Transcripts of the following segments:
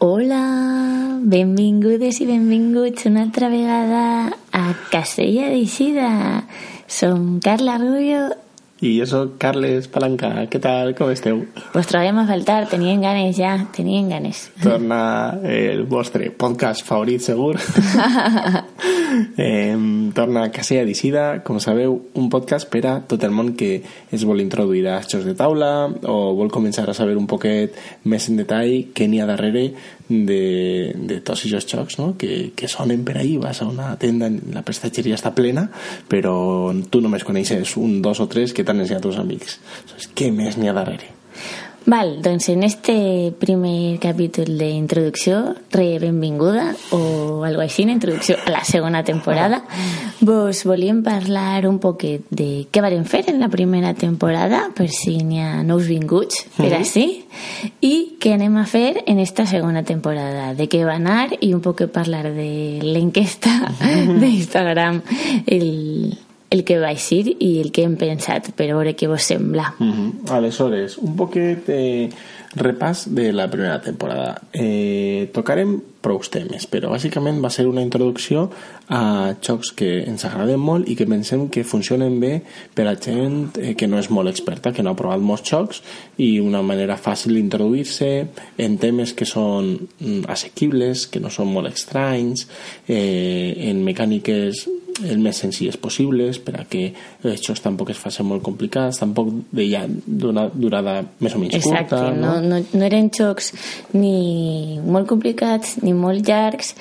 Hola, benvingudes i benvinguts una altra vegada a Casella d'Eixida. Som Carla Rubio jo sóc Carles Palanca. Què tal? Com esteu? Vos trobem a faltar, tenien ganes ja, tenien ganes. Torna el vostre podcast favorit, segur. eh, torna a Casella d'Ixida, com sabeu, un podcast per a tot el món que es vol introduir a jocs de taula o vol començar a saber un poquet més en detall què n'hi ha darrere de, de tots aquests jocs no? que, que sonen per ahí, vas a una tenda la prestatgeria està plena però tu només coneixes un, dos o tres que t'han ensenyat els amics què més n'hi ha darrere? Val, doncs en este primer capítol d'introducció, re benvinguda, o algo així, introducció a la segona temporada, vos volíem parlar un poquet de què varen fer en la primera temporada, per si n'hi ha nous vinguts, per mm -hmm. així, i què anem a fer en esta segona temporada, de què va anar i un poc parlar de l'enquesta mm -hmm. d'Instagram, el el que va eixir i el que hem pensat per veure què vos sembla. Mm -hmm. Aleshores, un poquet de repàs de la primera temporada. Eh, tocarem prou temes, però bàsicament va ser una introducció a jocs que ens agraden molt i que pensem que funcionen bé per a gent eh, que no és molt experta, que no ha provat molts jocs i una manera fàcil d'introduir-se en temes que són mm, assequibles, que no són molt estranys, eh, en mecàniques el més senzilles possibles per a que els jocs tampoc es facin molt complicats tampoc de ja d'una durada més o menys Exacte, curta no? No, no, no eren jocs ni molt complicats ni molt llargs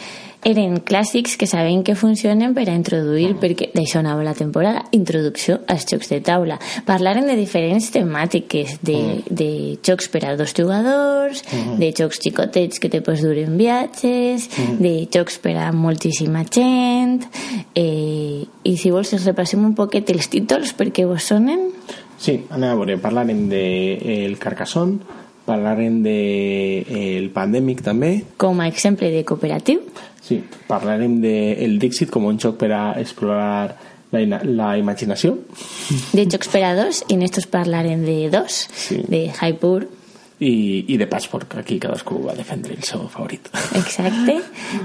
eren clàssics que sabem que funcionen per a introduir, perquè d'això anava la temporada, introducció als jocs de taula. Parlaren de diferents temàtiques, de, mm. de jocs per a dos jugadors, mm. de jocs xicotets que te pots dur en viatges, mm. de jocs per a moltíssima gent, eh, i si vols repassem un poquet els títols perquè vos sonen. Sí, anem a veure, parlarem de El Carcassonne, parlarem de el Pandemic també. Com a exemple de cooperatiu. Sí, parlarem de el Dixit com un joc per a explorar la, la imaginació. De jocs per a dos, i en estos parlarem de dos, sí. de Hypur, i, i de Passport, aquí cadascú va defendre el seu favorit. Exacte.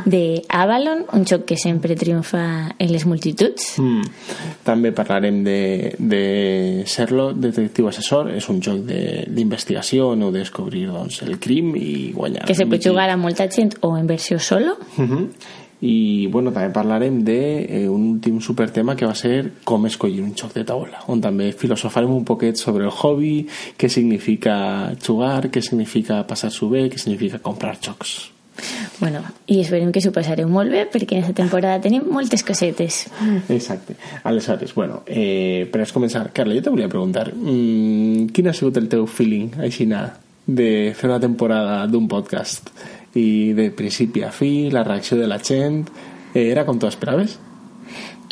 De Avalon, un joc que sempre triomfa en les multituds. Mm. També parlarem de, de Sherlock, detectiu assessor. És un joc d'investigació o de descobrir doncs, el crim i guanyar. Que se pot jugar a molta gent o en versió solo. Mm -hmm i bueno, també parlarem d'un eh, un últim supertema que va ser com escollir un joc de taula on també filosofarem un poquet sobre el hobby què significa jugar què significa passar-s'ho bé què significa comprar jocs Bueno, i esperem que s'ho passareu molt bé perquè en aquesta temporada tenim moltes cosetes. Exacte. Aleshores, bueno, eh, per començar, Carla, jo te volia preguntar mmm, quin ha sigut el teu feeling, així de fer una temporada d'un podcast? I de principi a fi, la reacció de la gent eh, era com tu esperaves?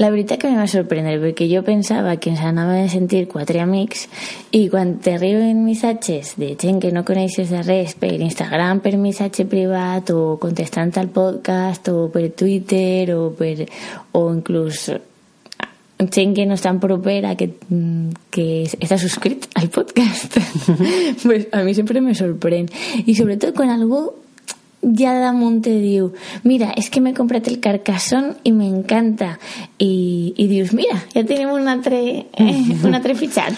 La veritat que em va sorprendre perquè jo pensava que ens anàvem a sentir quatre amics i quan t'arriben missatges de gent que no coneixes de res per Instagram per missatge privat o contestant al podcast o per Twitter o, per, o inclús gent que no és tan propera que, que està subscrit al podcast pues a mi sempre me sorprèn i sobretot quan algú ja damunt te diu mira, és que m'he comprat el Carcassonne i m'encanta i, i dius, mira, ja tenim un altre, eh, un altre fitxat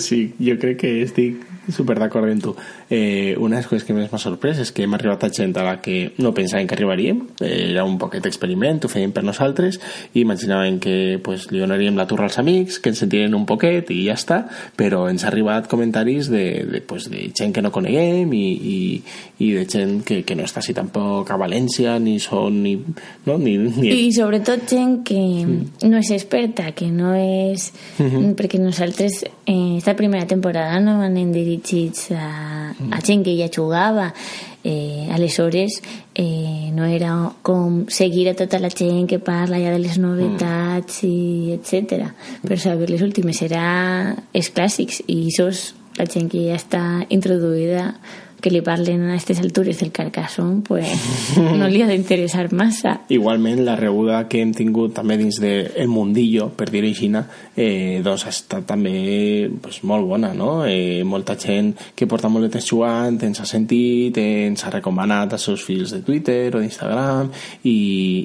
Sí, jo crec que estic super d'acord amb tu. Eh, una de les coses que més m'ha sorprès és que hem arribat a gent a la que no pensàvem que arribaríem. Eh, era un poquet experiment, ho fèiem per nosaltres i imaginàvem que pues, li donaríem la turra als amics, que ens sentirien un poquet i ja està, però ens ha arribat comentaris de, de, pues, de gent que no coneguem i, i, i de gent que, que no està així tampoc a València ni són ni, no, ni, ni... i sobretot gent que mm. no és experta que no és mm -hmm. perquè nosaltres eh, esta primera temporada no anem dirigits dirigits a, a gent que ja jugava eh, aleshores eh, no era com seguir a tota la gent que parla ja de les novetats mm. i etc. per saber les últimes era els clàssics i és la gent que ja està introduïda que li parlen a aquestes altures del Carcassonne pues, no li ha d'interessar massa. Igualment, la rebuda que hem tingut també dins del de mundillo, per dir-ho així, eh, doncs ha estat també pues, molt bona, no? Eh, molta gent que porta molt de temps jugant ens ha sentit, ens ha recomanat als seus fils de Twitter o d'Instagram i,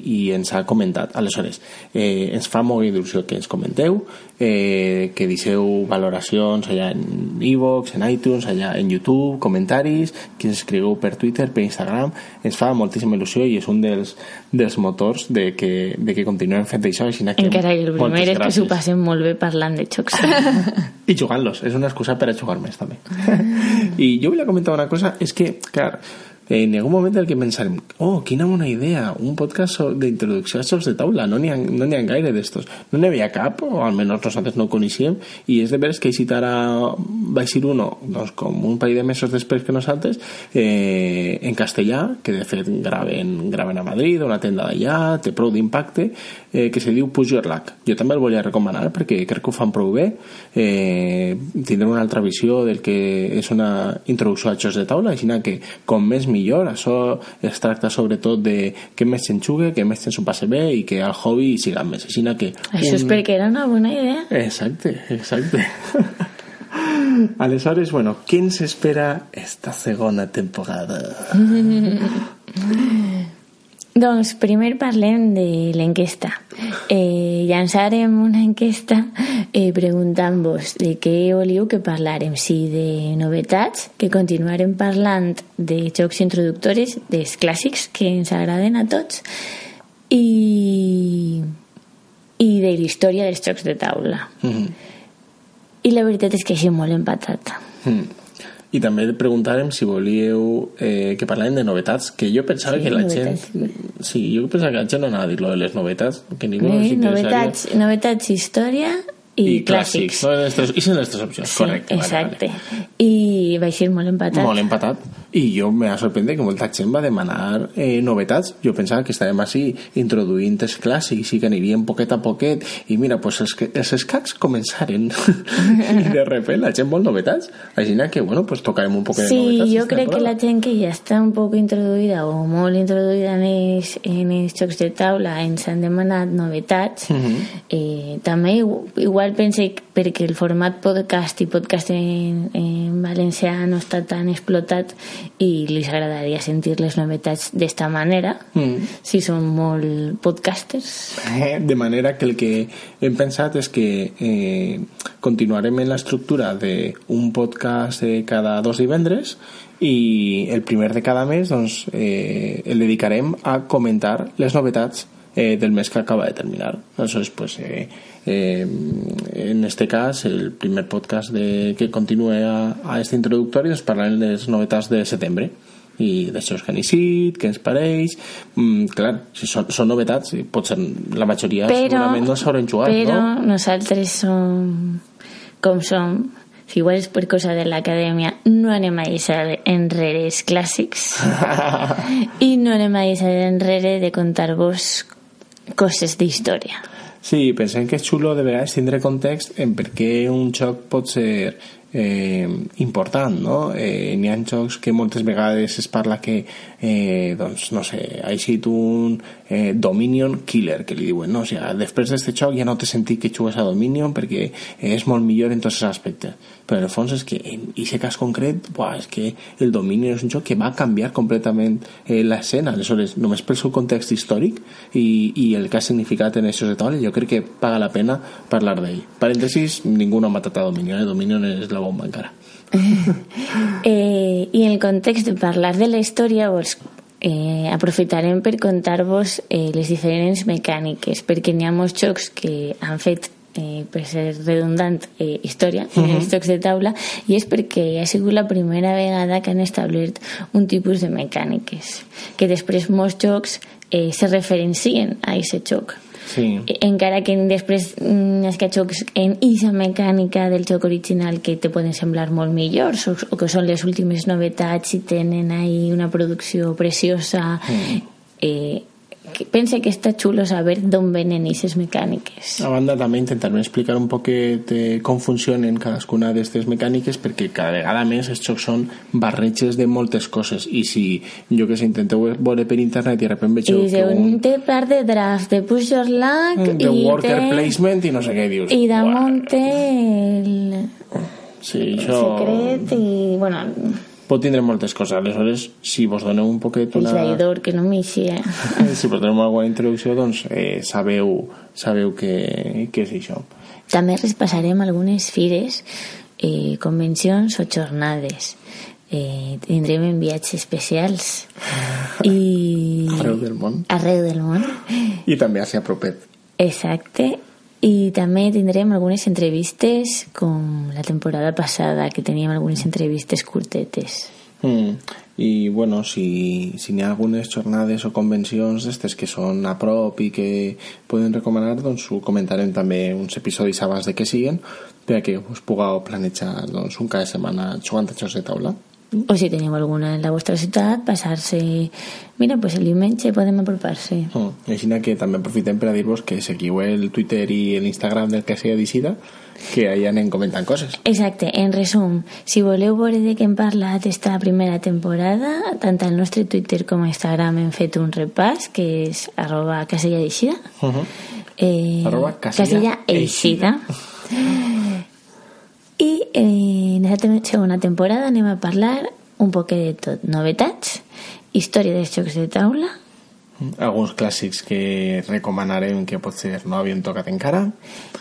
i ens ha comentat. Aleshores, eh, ens fa molt il·lusió que ens comenteu, eh, que deixeu valoracions allà en iVoox, en iTunes, allà en YouTube, comentaris, que ens escrigueu per Twitter, per Instagram, ens fa moltíssima il·lusió i és un dels, dels motors de que, de que continuem fent això. Així que Encara que el primer és que s'ho passem molt bé parlant de xocs. I jugant-los, és una excusa per a jugar més també. I jo volia comentar una cosa, és que, clar, en algun moment el que pensarem, oh, quina bona idea, un podcast d'introducció a jocs de taula, no n'hi ha, no ha gaire d'estos. No n'hi havia cap, o almenys nosaltres no ho coneixíem, i és de veres que així ara va ser uno, doncs, com un parell de mesos després que nosaltres, eh, en castellà, que de fet graven, graven a Madrid, una tenda d'allà, té prou d'impacte, eh, que se diu Push Your Luck. Jo també el volia recomanar perquè crec que ho fan prou bé, eh, tindrem una altra visió del que és una introducció a jocs de taula, així que com més millor. Això es tracta sobretot de que més se'n jugue, que més se'n passe bé i que el hobby siga més. Així que Això un... és perquè era una bona idea. Exacte, exacte. Aleshores, bueno, què ens espera esta segona temporada? Doncs primer parlem de l'enquesta. Eh, llançarem una enquesta eh, preguntant-vos de què volíeu que parlàrem, si de novetats, que continuarem parlant de jocs introductors, dels clàssics que ens agraden a tots, i, i de la història dels jocs de taula. Mm -hmm. I la veritat és que així molt empatat. Mm. I també preguntarem si volíeu eh, que parlem de novetats, que jo pensava sí, que la novetats. gent... Sí, jo pensava que la gent no anava a dir lo de les novetats, que ningú eh, no novetats, novetats, història i, i clàssics. clàssics. No, les I són les tres opcions, sí, correcte. Exacte. Vale, vale. I va ser molt empatat. Molt empatat i jo me va sorprendre que molta gent va demanar eh, novetats. Jo pensava que estàvem així introduint els clàssics i que aniríem poquet a poquet. I mira, pues els, els escacs començaren. I de repente la gent vol novetats. Així que bueno, pues tocarem un poquet sí, de novetats sí, jo crec que la gent que ja està un poc introduïda o molt introduïda en els, en els jocs de taula ens han demanat novetats. Uh mhm. -huh. eh, també igual pense perquè el format podcast i podcast en, en valencià no està tan explotat i li agradaria sentir les novetats d'esta manera mm. si són molt podcasters eh, de manera que el que hem pensat és que eh, continuarem en l'estructura d'un podcast eh, cada dos divendres i el primer de cada mes doncs, eh, el dedicarem a comentar les novetats eh, del mes que acaba de terminar. Aleshores, pues, eh, eh, en este cas, el primer podcast de, que continue a, a este introductori ens parlarem de les novetats de setembre i d'això que han eixit, què ens pareix mm, clar, si són, són novetats potser la majoria però, segurament no s'hauran jugat però no? nosaltres som com som. Si igual és per cosa de l'acadèmia no anem a deixar enrere els clàssics. I no anem a deixar enrere de contar-vos coses d'història Sí, pensem que és xulo de vegades tindre context en per què un xoc pot ser eh, important, no? Eh, N'hi ha jocs que moltes vegades es parla que, eh, doncs, no sé, ha eixit un eh, Dominion Killer, que li diuen, no? O sigui, després d'aquest joc ja no t'he sentit que jugues a Dominion perquè és molt millor en tots els aspectes però en el fons és que en aquest cas concret buah, és que el domini és un joc que va canviar completament eh, l'escena aleshores només pel seu context històric i, i el que ha significat en de taula jo crec que paga la pena parlar d'ell parèntesis, ningú no ha matat a Dominion eh? Dominion és la bomba encara eh, i en el context de parlar de la història doncs, eh, aprofitarem per contar-vos eh, les diferents mecàniques perquè n'hi ha molts jocs que han fet eh, per ser redundant, eh, història uh -huh. els jocs de taula i és perquè ha sigut la primera vegada que han establert un tipus de mecàniques que després molts jocs eh, se referencien a aquest joc sí. E, encara que després mm, que jocs en aquesta mecànica del joc original que te poden semblar molt millors o, o que són les últimes novetats i tenen ahí una producció preciosa mm. eh, que pense que està xulo saber d'on venen aquestes mecàniques. A banda també intentarem explicar un poquet eh, com funcionen cadascuna d'aquestes mecàniques perquè cada vegada més els jocs són barretges de moltes coses. I si jo que sé intenteu veure per internet i de repente vegeu I que un un, té part de draft, de push your luck de i worker té... placement i no sé què dius. I damunt té el sí, això secret i, bueno, pot tindre moltes coses aleshores si vos doneu un poquet el una... traïdor que no m'eixia. si vos doneu alguna introducció doncs eh, sabeu, sabeu què, què és això També repassarem algunes fires, eh, convencions o jornades. Eh, tindrem enviats especials i arreu del món arreu del món. i també hacia propet Exacte. I també tindrem algunes entrevistes com la temporada passada, que teníem algunes entrevistes curtetes. Mm. Bueno, si, si n'hi ha algunes jornades o convencions d'estes que són a prop i que poden recomanar, doncs ho comentarem també uns episodis de que siguen per a que us pugueu planejar doncs, un cada setmana jugant de taula. O si teniu alguna en la vostra ciutat, passar-se... Mira, pues el diumenge podem apropar-se. Mm. Així que també aprofitem per a dir-vos que seguiu el Twitter i l'Instagram del que sigui d'Isida, que allà anem comentant coses. Exacte, en resum, si voleu veure de què hem parlat esta primera temporada, tant al nostre Twitter com a Instagram hem fet un repàs, que és arroba casella d'eixida. Uh -huh. Eh, Arroba casella eixida. I eh, aquesta segona temporada anem a parlar un poquet de tot. Novetats, història dels jocs de taula, Alguns clàssics que recomanarem que potser no havien tocat encara.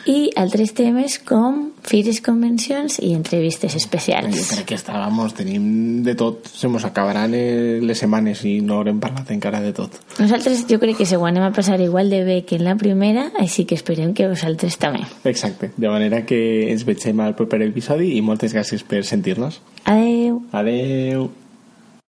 i altres temes com fires, convencions i entrevistes Jo especials. crec que estàvamos, tenim de tot. Se mos acabaran eh, les setmanes i no haurem parlat encara de tot. Nosaltres jo crec que s'ho anem a passar igual de bé que en la primera, així que esperem que vosaltres també. Exacte. De manera que ens vegem al proper episodi i moltes gràcies per sentir-nos. Adeu! Adeu!